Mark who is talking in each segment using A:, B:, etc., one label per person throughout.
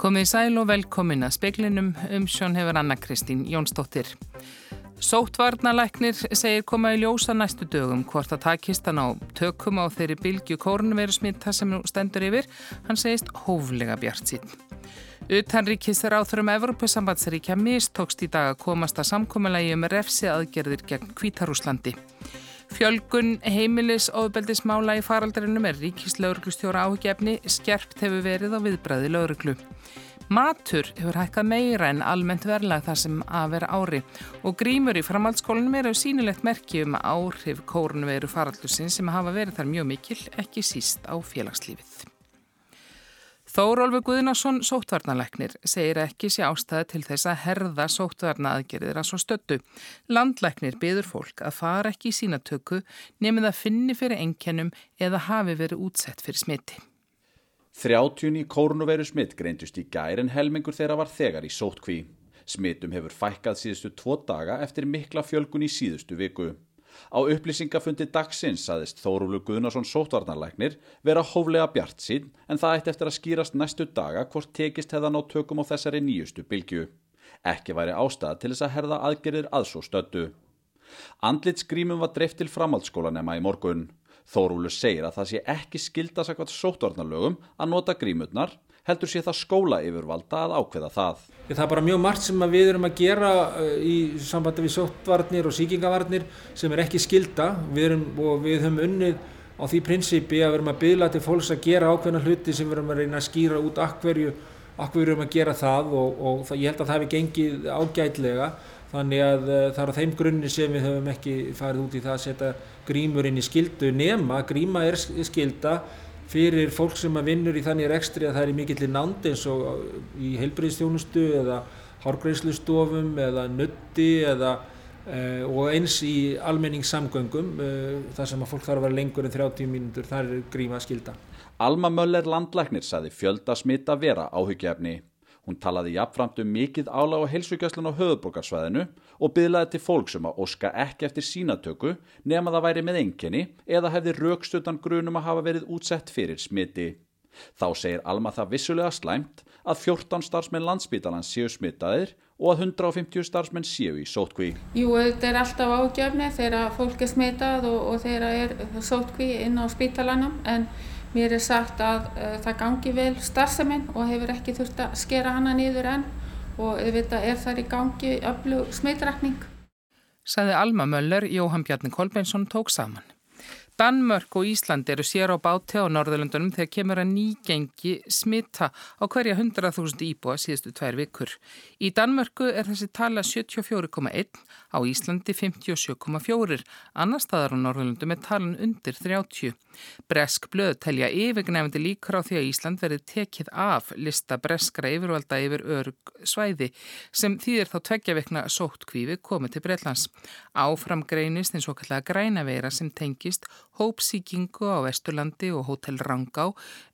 A: Komið sæl og velkomin að speklinum um sjón hefur Anna Kristín Jónsdóttir. Sóttvarnalæknir segir koma í ljósa næstu dögum hvort að takist hann á tökum á þeirri bylgju kórnverusmitta sem nú stendur yfir. Hann segist hóflega bjart sín. Utanríkis er áþurum Evropasambandsríkja mistókst í dag að komast að samkominnlægi um refsi aðgerðir gegn Kvítarúslandi. Fjölgun heimilis ofbeldismála í faraldarinnum er ríkislauruglustjóra áhugjefni skerpt hefur verið á viðbræði lauruglu. Matur hefur hækkað meira en almennt verðlag þar sem að vera ári og grímur í framhaldsskólanum eru sínilegt merki um áhrif kórnveru faraldusinn sem hafa verið þar mjög mikil, ekki síst á félagslífið. Þórólfi Guðnarsson sóttvarnalegnir segir ekki sé ástæði til þess að herða sóttvarna aðgerðir að svo stöttu. Landlegnir byður fólk að fara ekki í sínatöku nefnum það finni fyrir enkennum eða hafi verið útsett fyrir smiti.
B: Þrjátjún í kórnuveru smitt greindust í gær en helmingur þeirra var þegar í sóttkví. Smittum hefur fækkað síðustu tvo daga eftir mikla fjölgun í síðustu viku. Á upplýsingafundi dagsins saðist Þórúlu Guðnarsson sótvarnarlæknir vera hóflega bjart sín en það eitt eftir að skýrast næstu daga hvort tekist hefðan á tökum á þessari nýjustu bylgju. Ekki væri ástæða til þess að herða aðgerðir aðsó stöttu. Andlitsgrímum var dreift til framhaldsskólanema í morgun. Þórúlu segir að það sé ekki skildasakvært sótvarnarlögum að nota grímurnar heldur sé það skóla yfirvalda að ákveða það.
C: Það er bara mjög margt sem við erum að gera uh, í sambandi við sóttvarnir og síkingavarnir sem er ekki skilda við erum, og við höfum unnið á því prinsipi að við erum að byggla til fólks að gera ákveðna hluti sem við erum að reyna að skýra út akkverju, akkverju erum að gera það og, og það, ég held að það hefði gengið ágætlega. Þannig að uh, það er á þeim grunni sem við höfum ekki farið út í það að setja grímur inn í skildu nema gríma er skilda fyrir fólk sem vinnur í þannig rekstri að það er í mikillir nánd eins og í heilbreyðstjónustu eða hárgreifslustofum eða nutti eða Uh, og eins í almenningssamgöngum uh, þar sem að fólk þarf að vera lengur en 30 mínútur, þar er gríma skilda.
B: Alma Möller landlæknir saði fjölda smitta vera áhugjefni. Hún talaði jafnframt um mikið álag á heilsugjastlun á höfuborgarsvæðinu og byðlaði til fólk sem að óska ekki eftir sínatöku nema það væri með enginni eða hefði raukstutan grunum að hafa verið útsett fyrir smiti. Þá segir Alma það vissulega slæmt að 14 starfsmenn landsbítalans séu smitaðir og að 150 starfsmenn séu í sótkví.
D: Jú, þetta er alltaf ágjöfni þegar fólk er smitað og, og þegar er sótkví inn á spítalanum en Mér er sagt að uh, það gangi vel starfseminn og hefur ekki þurft að skera hana niður enn og auðvitað er þar í gangi öflug smeitrakning.
A: Saði Alma Möller, Jóhann Bjarni Kolbeinsson tók saman. Danmörk og Ísland eru sér á báti á Norðurlundunum þegar kemur að nýgengi smitta á hverja 100.000 íbúa síðustu tvær vikur. Í Danmörku er þessi tala 74,1, á Íslandi 57,4, annar staðar á Norðurlundum er talan undir 30. Bresk blöð telja yfirgnefndi líkur á því að Ísland verið tekið af lista breskra yfirvalda yfir örg svæði sem þýðir þá tveggja vekna sótt kvífi komið til Breitlands. Áfram greinist eins og kallega grænaveira sem tengist hópsíkingu á Vesturlandi og Hotel Rangá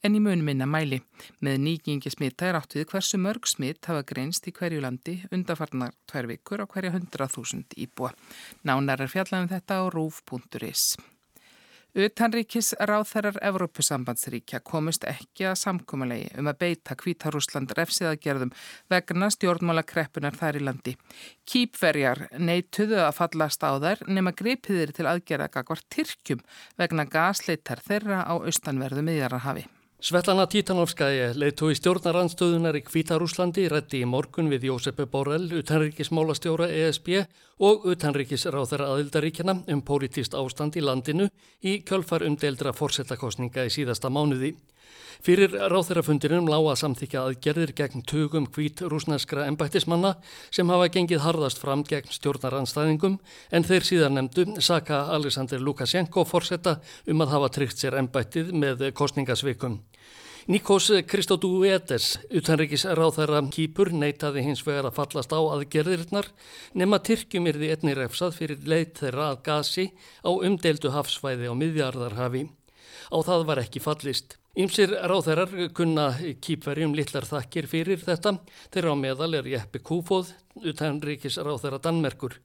A: en í mun minna mæli. Með nýgingi smitta er átt við hversu mörg smitt hafa greinst í hverju landi undarfarnar tvær vikur á hverja 100.000 íbúa. Nánar er fjallan um þetta á rúf.is. Utanríkis ráþærar Evrópusambandsríkja komist ekki að samkómalegi um að beita Kvítarúsland refsiðagerðum vegna stjórnmála kreppunar þær í landi. Kýpverjar neituðu að fallast á þær nema gripiðir til aðgerða gagvar Tyrkjum vegna gasleitar þeirra á austanverðu miðjararhafi.
E: Svetlana Títanovskaði leiðtói stjórnarandstöðunar í Kvítarúslandi rætti í morgun við Jósepe Borrell, utanríkismálastjóra ESB og utanríkisráþara aðildaríkjana um pólitíst ástand í landinu í kjölfar umdeildra fórsetakostninga í síðasta mánuði. Fyrir ráþeirafundinum lág að samþykja aðgerðir gegn tugum hvít rúsneskra embættismanna sem hafa gengið harðast fram gegn stjórnaranstæðingum en þeir síðan nefndu Saka Alexander Lukashenko fórsetta um að hafa tryggt sér embættið með kostningasvikum. Nikos Kristódúetes, utanrikis ráþæra kýpur, neytaði hins vegar að fallast á aðgerðirinnar nema Tyrkjum því einni refsað fyrir leit þeirra að gasi á umdeldu hafsvæði á miðjarðarhafi. Á það var ekki fallist. Ímsir ráþærar kunna kýpverjum litlar þakkir fyrir þetta þegar á meðal er Jeppe Kúfóð utan ríkis ráþæra Danmerkur.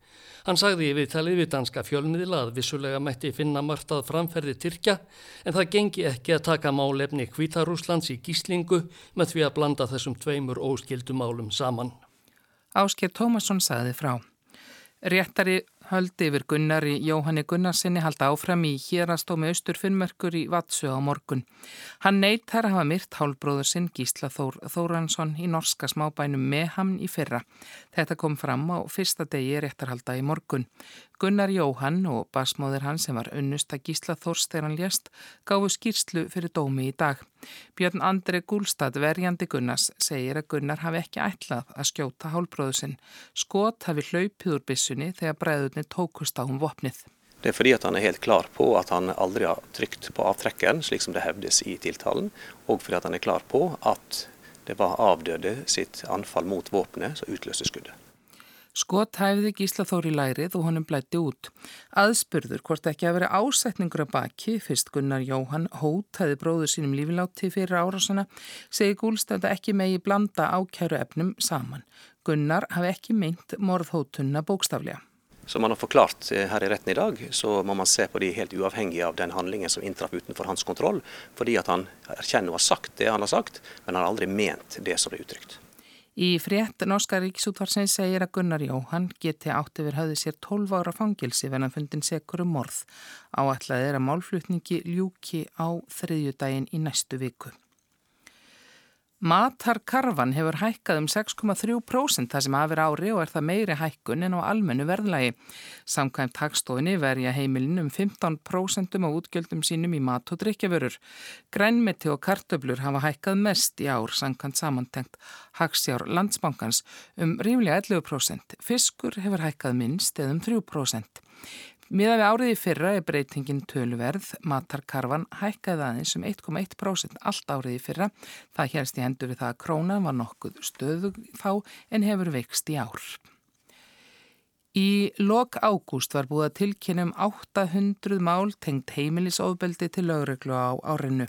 E: Hann sagði í viðtalið við danska fjölmiðla að vissulega mætti finna margt að framferði Tyrkja en það gengi ekki að taka málefni Kvítarúslands í gíslingu með því að blanda þessum tveimur óskildumálum saman.
A: Ásker Tómasson sagði frá. Réttari höldi yfir Gunnari Jóhanni Gunnarsinni halda áfram í hérastómi austurfinnmerkur í Vatsu á morgun. Hann neytar að hafa myrt hálbróður sinn Gísla Þór Þóransson í norska smábænum Meham í fyrra. Þetta kom fram á fyrsta degi réttarhalda í morgun. Gunnar Jóhann og basmóðir hann sem var unnust að Gísla Þórs þegar hann lést gáfu skýrslu fyrir dómi í dag. Björn Andri Gúlstad, verjandi Gunnars, segir að Gunnar hafi ekki ætlað að skjóta hálbróðu sinn. Skot hafi hlaupið úr bissunni þegar bræðunni tókust á um vopnið.
F: Det er fordi at han er helt klar på at han aldri har trykt på avtrekkeren, slik som det hevdes i tiltalen, og fordi at han er klar på at det var avdøde sitt anfall mot våpenet som utløste skuddet.
A: Skot hæfði Gísla Þóri lærið og honum blætti út. Aðspurður hvort ekki að vera ásetningur að baki, fyrst Gunnar Jóhann Hót hæði bróður sínum lífilátti fyrir árásana, segi Gúlstad að ekki megi blanda ákjæru efnum saman. Gunnar hafi ekki meint morðhótunna bókstaflega.
F: Som man har forklart eh, her i retten i dag, så må man se på de helt uavhengig av den handlingen som inntraff utenfor hans kontroll. Fordi at han erkjenner og har sagt det han har sagt, men han har aldri ment det som er uttrykt.
A: Í frétt Norska Ríksútvarsins segir að Gunnar Jóhann geti átt yfir höfði sér 12 ára fangilsi vennan fundin sekur um morð. Áallega er að málflutningi ljúki á þriðjudaginn í næstu viku. Matarkarfan hefur hækkað um 6,3% það sem afir ári og er það meiri hækkun en á almennu verðlægi. Samkvæmt takstofinni verja heimilin um 15% á útgjöldum sínum í mat og drikkjavörur. Grænmeti og kartöblur hafa hækkað mest í ár samkvæmt samantengt Hagsjár landsbankans um ríflega 11%. Fiskur hefur hækkað minnst eða um 3%. Miða við árið í fyrra er breytingin töluverð, matarkarfan hækkaði aðeins um 1,1% allt árið í fyrra. Það hérst í hendur við það að krónan var nokkuð stöðu þá en hefur veikst í ár. Í lok ágúst var búið að tilkynna um 800 mál tengt heimilisofbeldi til lögreglu á árinu.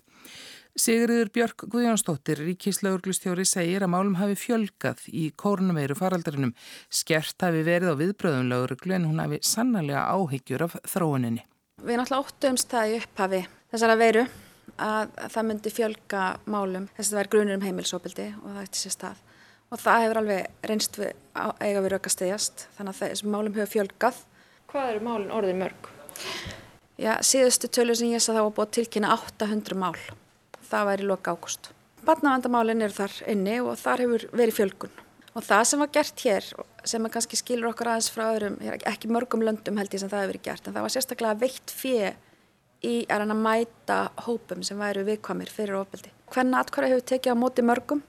A: Sigriður Björk Guðjónsdóttir, ríkislauglustjóri, segir að málum hafi fjölgað í kórnumveiru faraldarinum. Skert hafi verið á viðbröðum lauruglu en hún hafi sannlega áhyggjur af þróuninni.
G: Við náttúrulega óttumst það í upphafi þessara veiru að það myndi fjölga málum þess að það væri grunir um heimilsóbildi og það eftir sér stað. Og það hefur alveg reynst við eiga við raukastegjast þannig að þessum málum hefur fjölgað.
H: Hvað eru málun orðið mörg?
G: Já, síðustu tölur sem ég það væri loka ágúst. Barnavandamálinn eru þar inni og þar hefur verið fjölgun. Og það sem var gert hér, sem kannski skilur okkur aðeins frá öðrum, ekki mörgum löndum held ég sem það hefur verið gert, en það var sérstaklega veitt fjö í að mæta hópum sem væru viðkvamir fyrir ofbeldi. Hvenna atkvarð hefur tekið á móti mörgum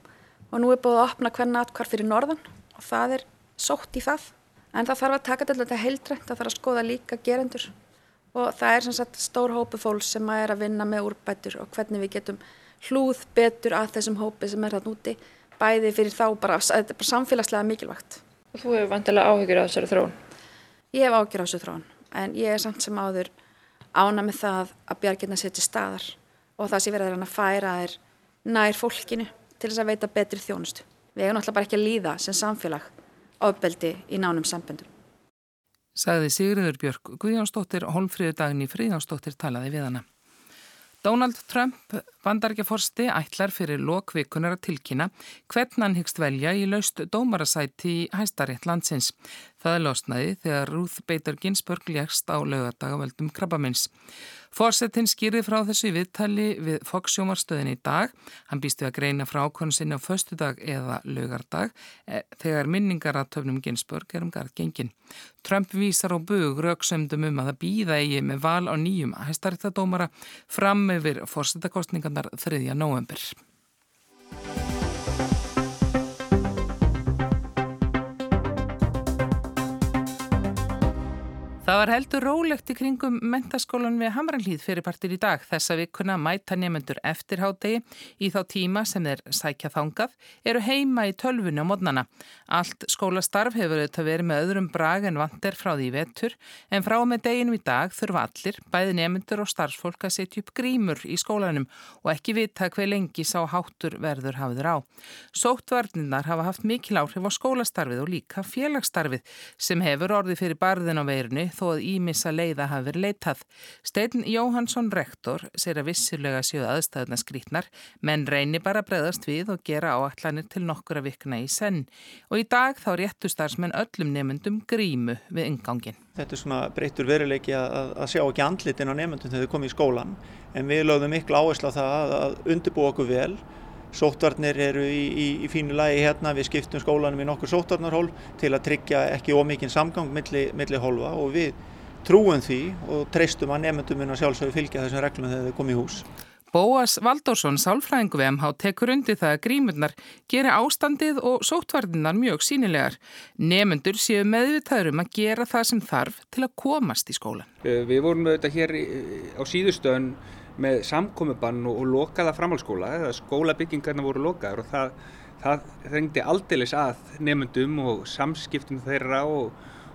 G: og nú er búið að opna hvenna atkvarð fyrir norðan og það er sótt í það. En það þarf að taka til þetta heildrænt, það þarf að skoða líka gerendur og það er sem sagt stór hópu fólks sem er að vinna með úrbætur og hvernig við getum hlúð betur að þessum hópi sem er þarna úti bæði fyrir þá bara, þetta er bara samfélagslega mikilvægt.
H: Og þú hefur vantilega áhyggjur á þessari þróun?
G: Ég hef áhyggjur á þessu þróun en ég er samt sem áður ána með það að bjargirna setja staðar og það sé verið að færa þær nær fólkinu til þess að veita betri þjónustu. Við hefum náttúrulega bara ekki að líða sem samfélag ofbeldi í nánum samböndum
A: sagði Sigriður Björk Guðjónsdóttir Holmfríður Dagni Fríðjónsdóttir talaði við hana. Donald Trump, bandarækjaforsti, ætlar fyrir lokvikunar að tilkynna hvern hann hyggst velja í laust dómarasæti í hæstarétt landsins. Það losnaði þegar Ruth Bader Ginsburg legst á laugadagavöldum krabbamins. Fórsetin skýrið frá þessu viðtali við Fox-sjómarstöðin í dag. Hann býstu að greina frá konsinni á föstu dag eða lögardag e, þegar minningar að töfnum Ginsburg er um garð gengin. Trump vísar á bug rauksöndum um að það býða eigi með val á nýjum hæstaríktadómara fram yfir fórsetakostningarnar 3. november. Það var heldur rólegt í kringum mentaskólan við Hamranlíð fyrirpartir í dag. Þessa vikuna mæta nefnendur eftirhádegi í þá tíma sem þeir sækja þangað eru heima í tölfunni á modnana. Allt skólastarf hefur auðvitað verið með öðrum brag en vantir frá því vetur en frá með deginum í dag þurfa allir, bæði nefnendur og starfsfólk að setja upp grímur í skólanum og ekki vita hver lengi sá háttur verður hafiður á. Sóttvarninnar hafa haft mikil áhrif á skólastarfið og líka félagsstarfið sem hefur orðið fyrir barðin á veirunni þó að ímissa leiða hafi verið leitað. Steinn Jóhansson rektor sér að vissilega séu aðstæðuna skrítnar menn reynir bara að bregðast við og gera áallanir til nokkura vikna í senn og í dag þá réttu starfsmenn öllum nefndum grímu við ingangin.
I: Þetta er svona breytur veruleiki að, að sjá ekki andlitin á nefndum þegar þau komið í skólan en við lögðum miklu áherslu á það að, að undirbúa okkur vel Sóttvarnir eru í, í, í fínu lagi hérna, við skiptum skólanum í nokkur sóttvarnarhól til að tryggja ekki ómikinn samgang milli, milli hólfa og við trúum því og treystum að nefndum minna sjálfsögur fylgja þessum reglum þegar þau komið í hús.
A: Bóas Valdórsson, sálfræðingu við MH, tekur undir það að grímurnar gera ástandið og sóttvarninnar mjög sínilegar. Nefnendur séu meðvitaður um að gera það sem þarf til að komast í skólan.
J: Við vorum auðvitað hér á síðustöðun með samkomiðbann og, og lokaða framhalskóla eða skólabyggingarna voru lokaður og það, það þengdi aldeilis að nefndum og samskiptum þeirra og,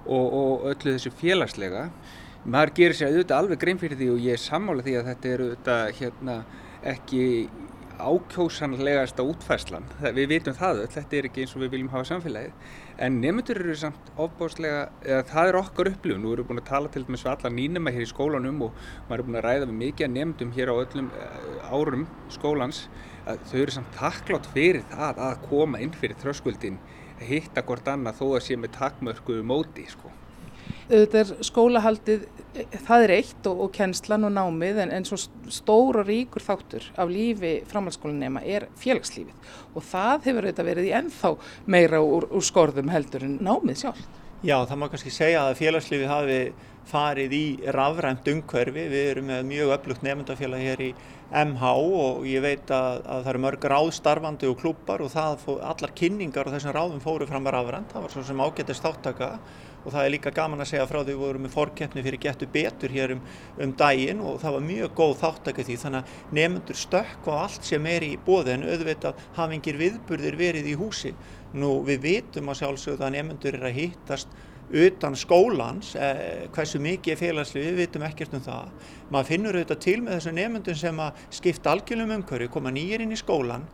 J: og, og öllu þessu félagslega. Maður gerir sér auðvitað alveg grein fyrir því og ég er sammála því að þetta er auðvitað hérna, ekki ákjósanlegasta útfæslan. Við vitum það öll, þetta er ekki eins og við viljum hafa samfélagið. En nefndur eru samt ofbáslega, eða það er okkar upplifun. Erum við búin að tala til dæmis við alla nýnema hér í skólanum og maður er búin að ræða við mikið að nefndum hér á öllum eh, árum skólans. Þau eru samt takklátt fyrir það að koma inn fyrir þröskuldin, hitta hvort annað þó að sé með takkmörku móti. Sko
A: auðvitað er skólahaldið, það er eitt og, og kennslan og námið en, en svo stór og ríkur þáttur af lífi framhaldsskólanema er félagslífið. Og það hefur auðvitað verið í ennþá meira úr, úr skorðum heldur en námið sjálf.
I: Já, það má kannski segja að félagslífið hafi farið í rafrænt umhverfi, við erum með mjög öflugt nefndafélag hér í MH og ég veit að, að það eru mörg ráðstarfandi og klúpar og það, allar kynningar og þessum ráðum fóru fram að rafrænt, það var svo sem ágættist áttaka og það er líka gaman að segja frá því við vorum með fórkeppni fyrir getur betur hér um, um daginn og það var mjög góð þáttakið því þannig að nefnundur stökk og allt sem er í bóði en auðvitað hafingir viðburðir verið í húsi. Nú við vitum að sjálfsögða að nefnundur er að hýttast utan skólans, eh, hversu mikið er félagslið, við vitum ekkert um það. Maður finnur auðvitað til með þessu nefnundum sem að skipta algjörlum umhverju, koma nýjir inn í skólan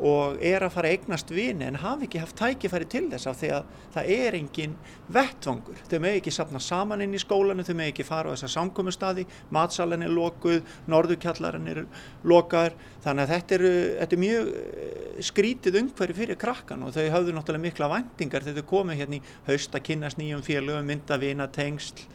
I: og er að fara að eignast vini en hafi ekki haft tækifæri til þess af því að það er engin vettvangur. Þau með ekki sapna saman inn í skólanu, þau með ekki fara á þessa samkomustadi, matsalan er lokuð, norðukjallarinn er lokaður, þannig að þetta er, þetta er mjög eh, skrítið umhverju fyrir krakkan og þau hafðu náttúrulega mikla vendingar þegar þau komið hérna í haust að kynast nýjum félögum, mynda vina, tengsl,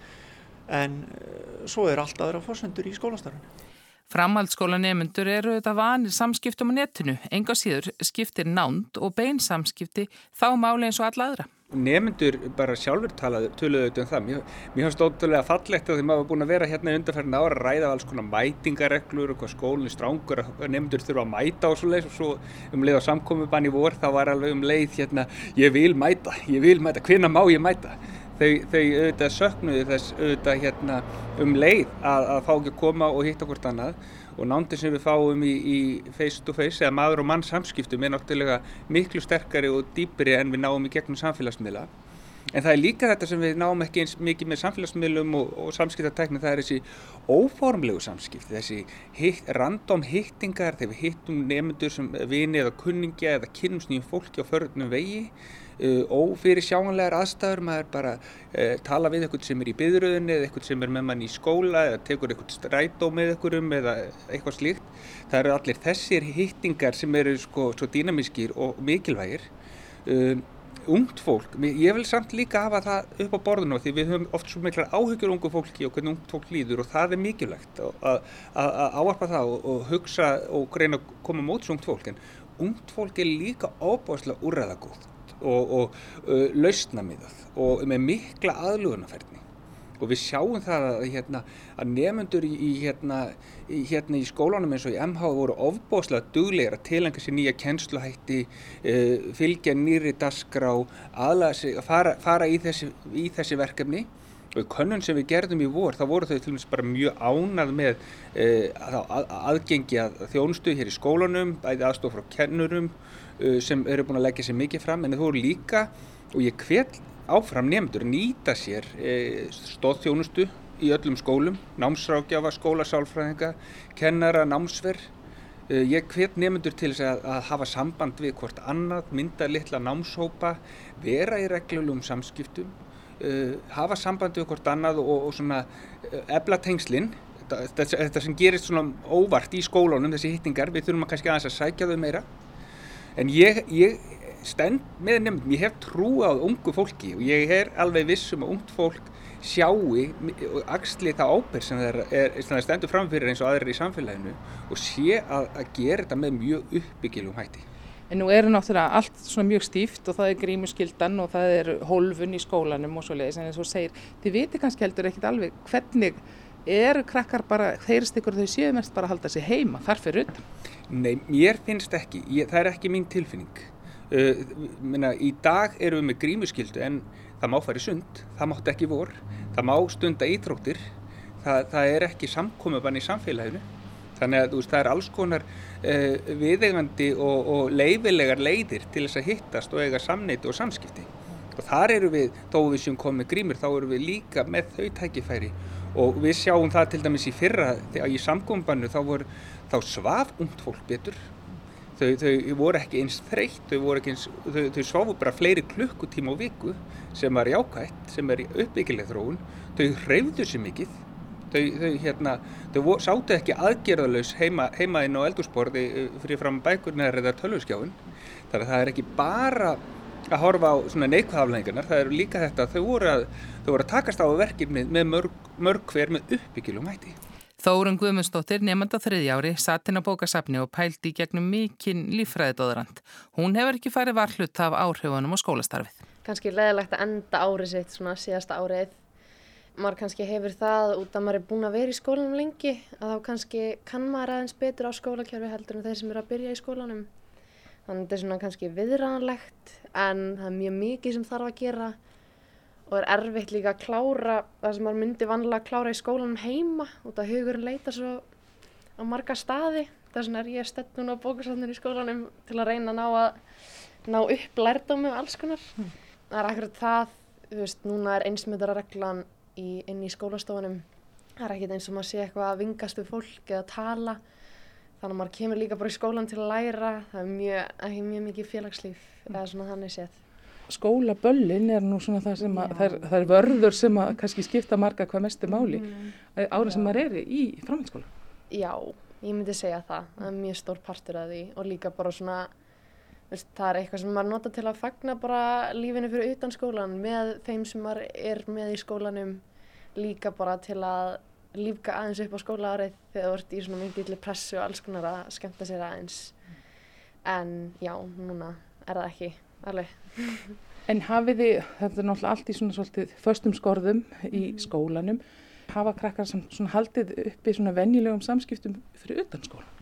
I: en eh, svo er allt aðra fórsendur í skólastarfinu.
A: Framhaldsskólanemundur eru þetta vanir samskiptum á netinu, enga síður skiptir nánd og bein samskipti þá máli eins og alla aðra.
J: Nemundur bara sjálfur töluðu auðvitað um það. Mér, mér finnst ótrúlega fallegt að maður var búin að vera hérna í undarferðin ára að ræða alls konar mætingareglur og hvað skólinn er strángur að nemundur þurfa að mæta og svo leið og svo um leið á samkomiðbann í vor þá var alveg um leið hérna ég vil mæta, ég vil mæta, hvenna má ég mæta? Þau, þau auðvitað söknuði þess auðvitað hérna um leið að, að fá ekki að koma og hitta hvort annað. Og nándin sem við fáum í, í face to face eða maður og mann samskiptum er náttúrulega miklu sterkari og dýpri en við náum í gegnum samfélagsmiðla. En það er líka þetta sem við náum ekki eins mikið með samfélagsmiðlum og, og samskiptartekni það er þessi óformlegu samskipt þessi hitt, random hittingar þegar við hittum nefndur sem vini eða kunningja eða kynnumsnýjum fólki á förðunum vegi ófyrir sjáanlegar aðstæður, maður bara uh, tala við eitthvað sem er í byðröðinni eða eitthvað sem er með mann í skóla eða tekur eitthvað strætó með eitthvaðum eða eitthvað slíkt. Það eru allir þessir hittingar sem eru sko, svo dýnamískir og mikilvægir. Um, ungt fólk, ég vil samt líka hafa það upp á borðinu því við höfum oft svo miklar áhyggjur ungu fólki og hvernig ungt fólk líður og það er mikilvægt að áarpa það og, og hugsa og reyna að koma móts ungt fólk en ungt fólk er líka óbáslega úrræðagóð og, og uh, lausnamiðað og með mikla aðlugunarferðni og við sjáum það að, hérna, að nefnendur í, í, hérna, í, hérna, í skólanum eins og í MH voru ofbóslega duglegar að tilengja sér nýja kennsluhætti, uh, fylgja nýri dasgrá, sig, fara, fara í þessi, þessi verkefni. Og könnun sem við gerðum í vor þá voru þau til dæmis bara mjög ánað með uh, að, aðgengi að þjónustu hér í skólanum, bæði aðstof frá kennurum sem eru búin að leggja sér mikið fram en þú voru líka og ég hvet áfram nefndur nýta sér uh, stóðþjónustu í öllum skólum, námsrákjafa, skólasálfræðinga, kennara, námsverð Ég hvet nefnendur til að, að hafa samband við hvort annað, mynda litla námshópa, vera í reglulum samskiptum uh, hafa sambandi við hvort annað og, og uh, ebla tengslinn þetta, þetta sem gerist óvart í skólunum þessi hittingar, við þurfum að kannski aðeins að sækja þau meira en ég, ég stend með nefndum, ég hef trú á ungu fólki og ég er alveg vissum að ungt fólk sjáu og axli það ábyrg sem það er, er stendur framfyrir eins og aðrir í samfélaginu og sé að, að gera þetta með mjög uppbyggilum hætti.
A: En nú eru náttúrulega allt svona mjög stíft og það er grímuskyldan og það er hólfun í skólanum og svo leiðis en eins og segir, þið viti kannski heldur ekkit alveg hvernig eru krakkar bara, þeirist ykkur þau séu mest bara að halda sig heima, þar fyrir utan?
J: Nei, mér finnst ekki, ég, það er ekki mín tilfinning. Uh, minna, í dag eru við með grímuskyldu en það má fara í sund, það mátt ekki vor, það má stunda ítróttir, það, það er ekki samkomiðbann í samfélaginu Þannig að veist, það er alls konar uh, viðeigandi og, og leifilegar leiðir til þess að hittast og eiga samneiti og samskipti. Og þar eru við, þó við sem komum með grímur, þá eru við líka með þau tækifæri og við sjáum það til dæmis í fyrra, í samgómbannu þá, þá svaf ungt fólk betur. Þau, þau voru ekki eins þreytt, þau, þau, þau svafu bara fleiri klukkutíma á viku sem var jákvægt, sem er uppbyggileg þróun. Þau hreyfðu sér mikið Þau, hérna, þau sáttu ekki aðgerðalus heima, heima inn á eldursporði eh, fyrir fram bækurnar eða tölvskjáin. Þannig að það er ekki bara að horfa á neikvæðaflengarnar, það eru líka þetta að þau voru að, þau voru að takast á verkefni með mörg, mörg hver með uppbyggilum hætti.
A: Þórun Guðmundsdóttir, nefnda þriðjári, satt inn á bókasafni og pældi gegnum mikinn lífræðidóðurand. Hún hefur ekki farið varhlut af áhrifunum og skólastarfið.
K: Kanski leðilegt að enda árið sitt, svona síðasta árið maður kannski hefur það út að maður er búin að vera í skólanum lengi að þá kannski kann maður aðeins betur á skólakjörfi heldur en þeir sem eru að byrja í skólanum þannig að þetta er svona kannski viðræðanlegt en það er mjög mikið sem þarf að gera og er erfitt líka að klára það sem maður myndi vanlega að klára í skólanum heima út að hugurinn leita svo á marga staði. Þess vegna er ég stett núna á bókasafninu í skólanum til að reyna að ná, að, ná upp lærdómi og alls konar. Mm. það er akkurat það, þú veist, núna er einsmyndarreglan inn í skólastofunum. Það er ekkert eins og maður sé eitthvað að vingast við fólk eða tala þannig að maður kemur líka bara í skólan til að læra. Það er mjög, ekki mjög mikið félagslíf mm. eða svona þannig séð.
A: Skólaböllin er nú svona það sem að það er, það er vörður sem að kannski skipta marga hvað mestu máli. Mm. ára sem maður er í framhaldsskóla.
K: Já, ég myndi segja það. Það er mjög stór partur af því. Og líka bara svona Veist, það er eitthvað sem maður nota til að fagna bara lífinu fyrir utan skólan með þeim sem maður er með í skólanum. Líka bara til að lífka aðeins upp á skóla árið þegar þú ert í svona mikið pressu og alls konar að skemmta sér aðeins en já, núna er það ekki alveg
A: En hafið þið, þetta er náttúrulega allt í svona svolítið förstum skorðum í mm. skólanum hafa krakkar sem haldið upp í svona venjulegum samskiptum fyrir utan skólan?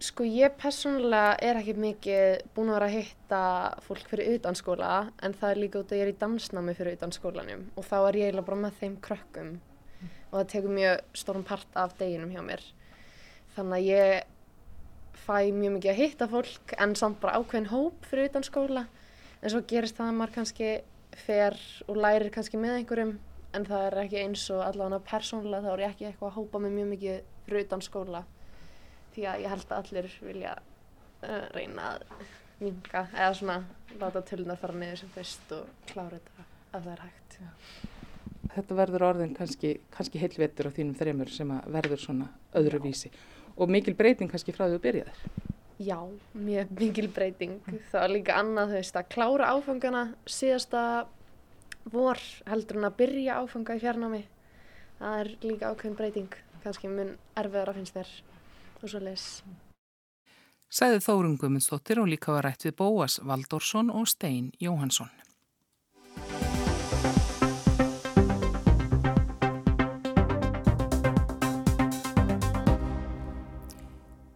K: Sko ég personlega er ekki mikið búin að vera að hitta fólk fyrir utanskóla en það er líka út að ég er í dansnámi fyrir utanskólanum og þá er ég eiginlega bara með þeim krökkum. Og það tekur mjög stórn part af deginum hjá mér. Þannig að ég fæ mjög mikið að hitta fólk en samt bara ákveðin hóp fyrir utanskóla en svo gerist það að maður kannski fer og lærir kannski með einhverjum en það er ekki eins og allavega persónulega þá er ég ekki eitthvað að hópa með mjög mikið fyrir utanskóla því að ég held að allir vilja uh, reyna að minga eða svona láta tölunar fara niður sem fyrst og klára þetta að það er hægt.
A: Þetta verður orðin kannski, kannski heilvettur á þínum þreymur sem að verður svona öðru vísi og mikil breyting kannski frá því að byrja þér.
K: Já, mjög mikil breyting. Það var líka annað þú veist að klára áfangana síðasta vor heldur en að byrja áfanga í fjarnámi. Það er líka ákveðin breyting, kannski mun erfiðar að finnst þér og svo les.
A: Sæði Þórun Guðmundsdóttir og líka var rætt við Bóas Valdórsson og Stein Jóhansson.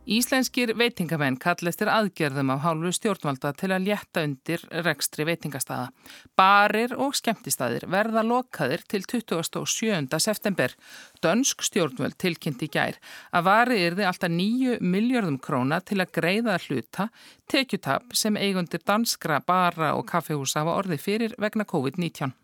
A: Íslenskir veitingamenn kallistir aðgerðum af hálfu stjórnvalda til að létta undir rekstri veitingastaða. Barir og skemmtistæðir verða lokaðir til 27. september. Dönsk stjórnvöld tilkynnti gær að vari yrði alltaf 9 miljardum króna til að greiða hluta tekjutab sem eigundir danskra bara og kaffehúsa hafa orði fyrir vegna COVID-19.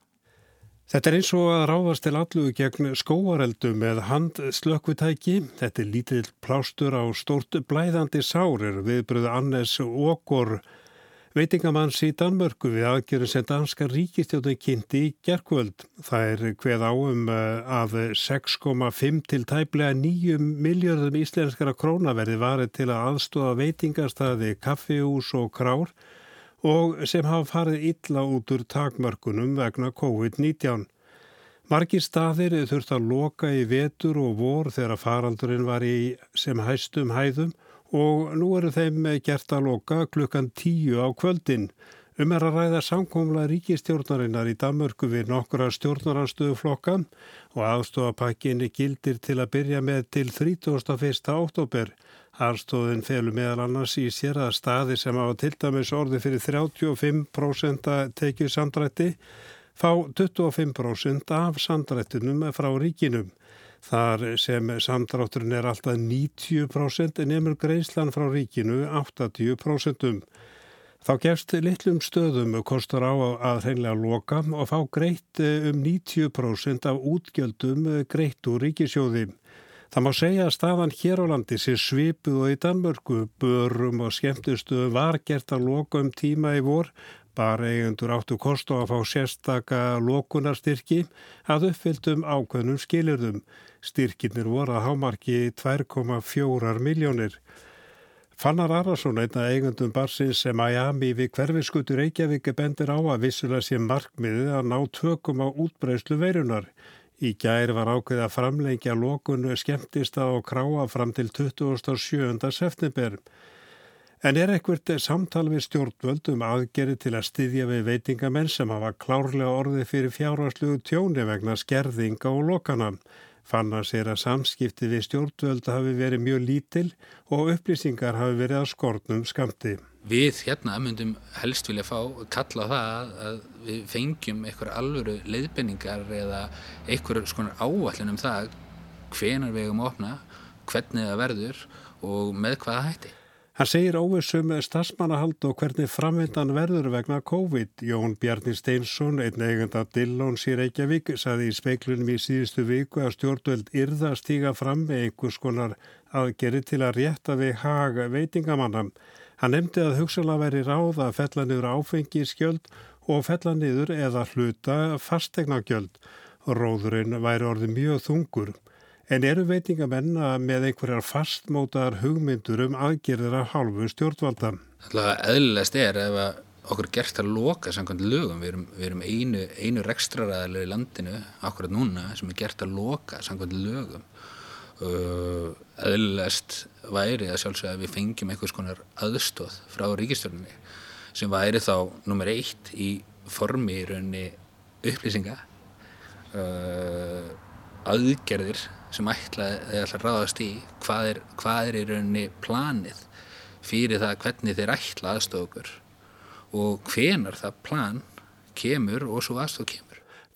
L: Þetta er eins og að ráðast til allu gegn skóareldu með handslökkvitæki. Þetta er lítill plástur á stort blæðandi sárir viðbröðu Annes Okor veitingamanns í Danmörku við aðgerðum sem danska ríkistjóðin kynnti í gerkvöld. Það er hveð áum eh, að 6,5 til tæplega 9 miljardum íslenskara króna verði varið til að aðstóða veitingastæði, kaffihús og krár og sem hafa farið illa út úr takmörkunum vegna COVID-19. Margir staðir þurft að loka í vetur og vor þegar faraldurinn var í sem hæstum hæðum og nú eru þeim gert að loka klukkan tíu á kvöldin. Um er að ræða samkómla ríkistjórnarinnar í Damörku við nokkura stjórnaranstöðuflokka og aðstofapakkinni gildir til að byrja með til 31. oktober. Aðstóðin felur meðal annars í sér að staði sem á til dæmis orði fyrir 35% tekið samdrætti fá 25% af samdrættinum frá ríkinum. Þar sem samdrátturinn er alltaf 90% nefnur greiðslan frá ríkinu 80%. Þá gefst litlum stöðum kostur á að hreinlega loka og fá greitt um 90% af útgjöldum greitt úr ríkisjóðum. Það má segja að staðan hér á landi sé svipuð og í Danmörku, börum og skemmtustu var gert að loka um tíma í vor, bara eigendur áttu kostu að fá sérstaka lokunarstyrki að uppfylltum ákveðnum skilirðum. Styrkinir voru að hámarki 2,4 miljónir. Fannar Arason, einna eigundum barsins sem Miami við hverfiskutur Reykjavík bendir á að vissulega sé markmiðið að ná tökum á útbreyslu veirunar. Í gær var ákveð að framleikja lókun skemmtista og kráa fram til 27. september. En er ekkert samtal við stjórnvöld um aðgeri til að styðja við veitingamenn sem hafa klárlega orði fyrir fjárhásluðu tjóni vegna skerðinga og lokana? Fann að sér að samskipti við stjórnvöld hafi verið mjög lítil og upplýsingar hafi verið að skortnum skamti.
M: Við hérna myndum helst vilja fá kalla það að við fengjum einhver alvöru leiðbenningar eða einhver skonar áallin um það hvenar við hefum opna, hvernig það verður og með hvaða hætti.
L: Hann segir óvissum stafsmannahald og hvernig framvindan verður vegna COVID. Jón Bjarni Steinsson, einn eigenda Dillóns í Reykjavík, saði í speiklunum í síðustu viku að stjórnveld yrða stíga fram með einhvers konar aðgeri til að rétta við haga veitingamannam. Hann nefndi að hugsalega veri ráð að fella niður áfengiskjöld og fella niður eða hluta fastegnagjöld. Róðurinn væri orðið mjög þungur. En eru veitingamenn með einhverjar fastmótaðar hugmyndur um aðgerðir af hálfu stjórnvalda?
M: Það eðlilegast er ef okkur gert að loka samkvæmt lögum. Við erum, við erum einu, einu rekstraræðilega í landinu, akkurat núna, sem er gert að loka samkvæmt lögum. Eðlilegast væri að sjálfsögða að við fengjum einhvers konar aðstóð frá ríkistjórnunni sem væri þá nummer eitt í formi í rauninni upplýsinga uh, aðgerðir sem ætlaði að ráðast í hvað er, hvað er í rauninni planið fyrir það hvernig þeir ætla aðstóð okkur og hvenar það plan kemur og svo aðstóð kemur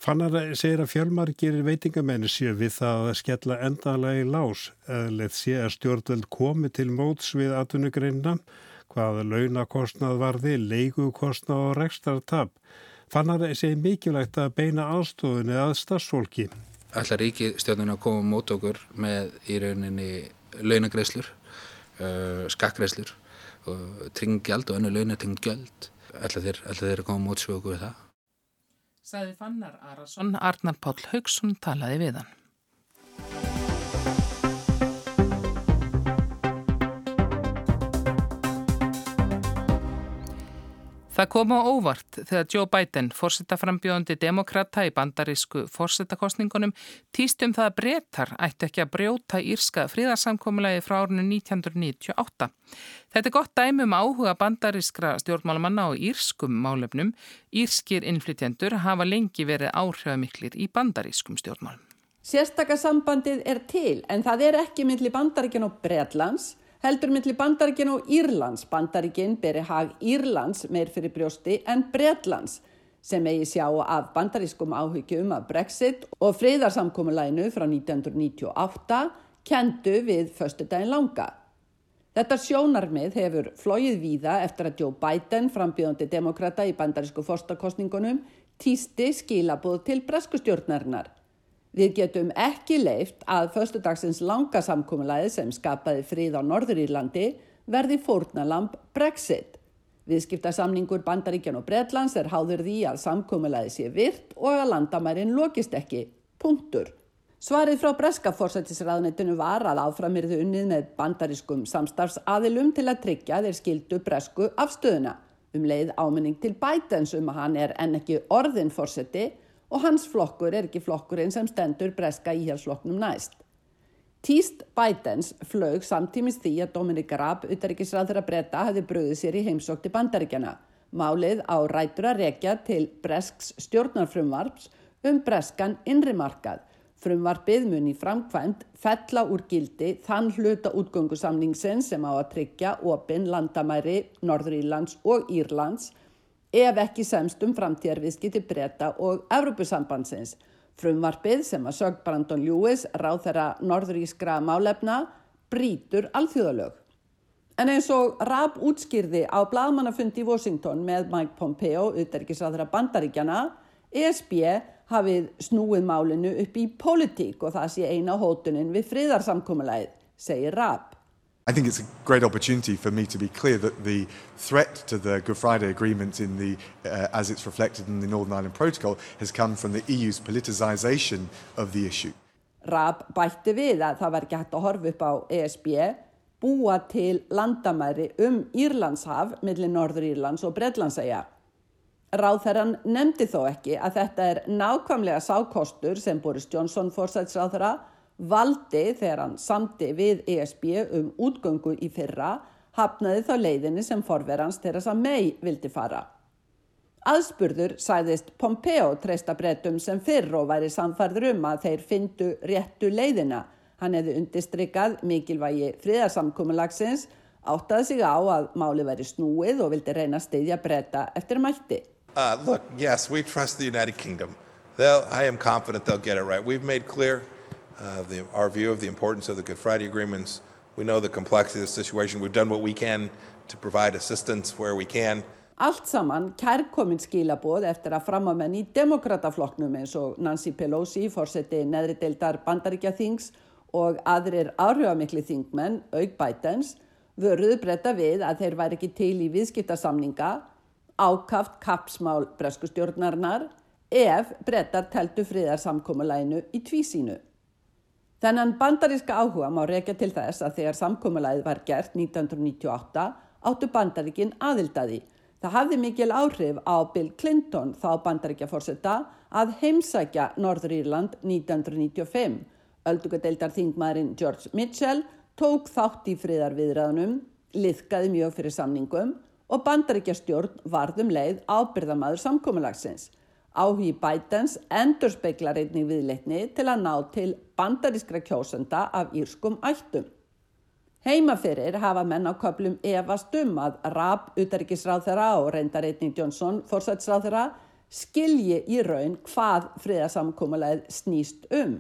L: Fannar segir að fjölmargir veitingamenni séu við það að skella endalega í lás. Eðlið sé að stjórnveld komi til móts við atvinnugreinna, hvaða launakostnað varði, leikukostnað og rekstartab. Fannar segir mikilvægt að beina aðstofunni að stafsfólki.
M: Allar ríki stjórnuna koma mót okkur með í rauninni launagreislur, uh, skakkreislur, tringjald og önnu launatingjald. Allar þeir, þeir koma mót svo okkur við það.
A: Saði Fannar Arason, Arnar Páll Haugsson talaði við hann. Það kom á óvart þegar Joe Biden, fórsetaframbjóðandi demokrata í bandarísku fórsetakostningunum, týst um það að breytar ætti ekki að brjóta írska fríðarsamkomulagi frá árinu 1998. Þetta er gott dæmi um áhuga bandarískra stjórnmálamanna og írskum málefnum. Írskir innflytjendur hafa lengi verið áhrifamiklir í bandarískum stjórnmálum.
N: Sérstakasambandið er til en það er ekki myndli bandaríkjan og Breitlands heldur millir Bandaríkin og Írlands. Bandaríkin beri hag Írlands meir fyrir brjósti en Bretlands sem eigi sjá af bandarískum áhyggjum af Brexit og friðarsamkomulænu frá 1998 kendu við förstu daginn langa. Þetta sjónarmið hefur flóið víða eftir að Joe Biden, frambjöðandi demokrata í bandarísku forstakostningunum, týsti skilabóð til breskustjórnarinnar. Við getum ekki leift að förstudagsins langa samkomiðlæði sem skapaði frið á Norðurírlandi verði fórnalamb Brexit. Viðskiptasamningur Bandaríkjan og Bretlands er háður því að samkomiðlæði sé virt og að landamærin lokist ekki. Punktur. Svarið frá breska fórsættisraðnetinu var að áframirðu unnið með bandarískum samstarfsaðilum til að tryggja þeir skildu bresku afstöðuna. Um leið áminning til Bidens um að hann er enn ekki orðin fórsætti og hans flokkur er ekki flokkurinn sem stendur breska íhjálpsflokknum næst. Tíst Bidens flög samtímis því að Dominic Raab, utaríkisræður að breyta, hefði bröðið sér í heimsókti bandaríkjana. Málið á rætur að rekja til bresks stjórnarfrumvarps um breskan innrimarkað. Frumvarpið mun í framkvæmt fella úr gildi þann hluta útgöngusamningsin sem á að tryggja opinn landamæri Norður Írlands og Írlands ef ekki semst um framtíðarviðskipti breyta og Evrópusambandsins. Frumvarpið sem að sög Brandon Lewis, ráð þeirra norðurískra málefna, brítur alþjóðalög. En eins og Raab útskýrði á bladmannafundi í Washington með Mike Pompeo, uterikisraðra bandaríkjana, ESB hafið snúið málinu upp í politík og það sé eina hótunin við friðarsamkomulæð, segir Raab.
O: I think it's a great opportunity for me to be clear that the threat to the Good Friday Agreement, in the, uh, as it's reflected in the Northern Ireland Protocol, has come from the EU's politicisation of the issue.
N: Raab bætti við að það var ekki hægt að horfa upp á ESB, búa til landamæri um Írlandshaf millir Norður Írlands og Breitlandsæja. Ráðherran nefndi þó ekki að þetta er nákvæmlega sákostur sem Boris Johnson fórsætsráðherra valdi þegar hann samti við ESB um útgöngu í fyrra hafnaði þá leiðinni sem forverans Theresa May vildi fara. Aðspurður sæðist Pompeo treysta brettum sem fyrr og væri samfarður um að þeir fyndu réttu leiðina. Hann hefði undistrykað mikilvægi friðarsamkommulagsins, áttaði sig á að máli væri snúið og vildi reyna að steyðja bretta eftir mætti.
P: Uh, look, yes, we trust the United Kingdom. They'll, I am confident they'll get it right. We've made clear uh, the, our view of the importance of the Good Friday agreements. We know the complexity of the situation. We've done what we can to provide assistance where we can.
N: Allt saman kærkominn skilaboð eftir að framamenn í demokrataflokknum eins og Nancy Pelosi, fórseti neðri deildar bandaríkja þings og aðrir áhrifamikli þingmenn, auk bætens, vörðu breyta við að þeir væri ekki til í viðskiptasamninga, ákaft kapsmál breskustjórnarinnar ef breytar teltu friðarsamkómulæinu í tvísínu. Þennan bandaríska áhuga má rekja til þess að þegar samkómulæðið var gert 1998 áttu bandaríkin aðildaði. Það hafði mikil áhrif á Bill Clinton þá bandaríkja fórsetta að heimsækja Norður Írland 1995. Öldugadeildar þingmaðurinn George Mitchell tók þátt í friðarviðræðunum, liðkaði mjög fyrir samningum og bandaríkja stjórn varðum leið ábyrðamaður samkómulagsins. Áhugi Bidens endur speiklar einnig viðleitni til að ná til bandarískra kjósenda af írskum ættum. Heimaferir hafa menn á köplum evast um að Raab, utaríkisráþara og reyndarreitning Johnson, fórsætsráþara, skilji í raun hvað friðasamkómulegð snýst um.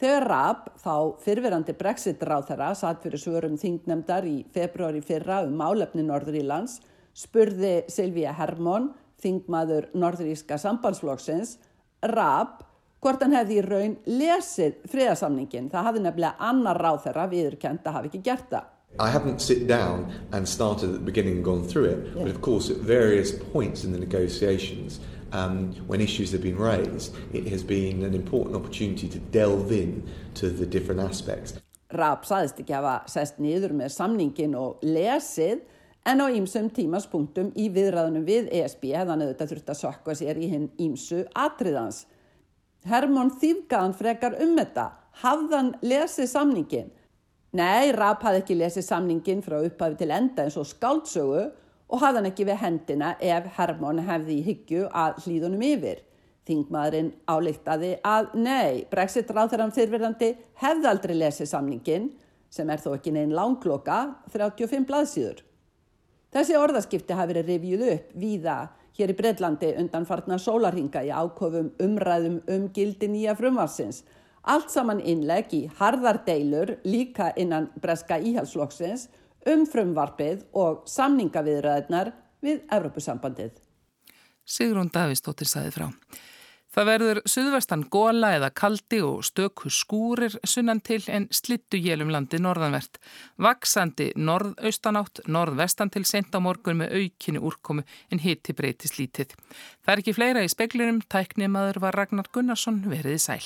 N: Þegar Raab, þá fyrfirandi Brexit-ráþara, satt fyrir svörum þingnemdar í februari fyrra um málefni Norður Ílands, spurði Silvíja Hermón, þingmaður norðuríska sambandsflokksins, Raab, hvort hann hefði í raun lesið friðarsamningin. Það hafði nefnilega annar ráð þeirra viðurkend að hafi ekki gert það.
Q: I haven't sit down and started at the beginning and gone through it, but of course at various points in the negotiations, um, when issues have been raised, it has been an important opportunity to delve in to the different aspects.
N: Raab saðist ekki að hafa sest niður með samningin og lesið en á ýmsum tímaspunktum í viðræðunum við ESB hefðan auðvitað þurft að sökka sér í hinn ýmsu atriðans. Hermón þýfgaðan frekar um þetta, hafðan lesið samningin. Nei, Rapp hafði ekki lesið samningin frá upphafi til enda eins og skáldsögu og hafðan ekki við hendina ef Hermón hefði í hyggju að hlýðunum yfir. Þingmaðurinn álíktaði að nei, Brexit ráð þeirra um þyrfirðandi hefði aldrei lesið samningin sem er þó ekki neinn langloka 35 blaðsíður. Þessi orðaskipti hafi verið rivjuð upp víða hér í Breitlandi undan farna sólarhinga í ákofum umræðum um gildi nýja frumvarsins. Allt saman innleg í harðar deilur líka innan breska íhalsflokksins um frumvarpið og samningaviðræðnar við Evrópusambandið.
A: Sigrún Davísdóttir saði frá. Það verður suðvestan góla eða kaldi og stöku skúrir sunnan til en slittu jélum landi norðanvert. Vaksandi norðaustanátt, norðvestan til sent á morgun með aukinu úrkomu en hitti breytist lítið. Það er ekki fleira í speklinum, tæknimaður var Ragnar Gunnarsson veriði sæl.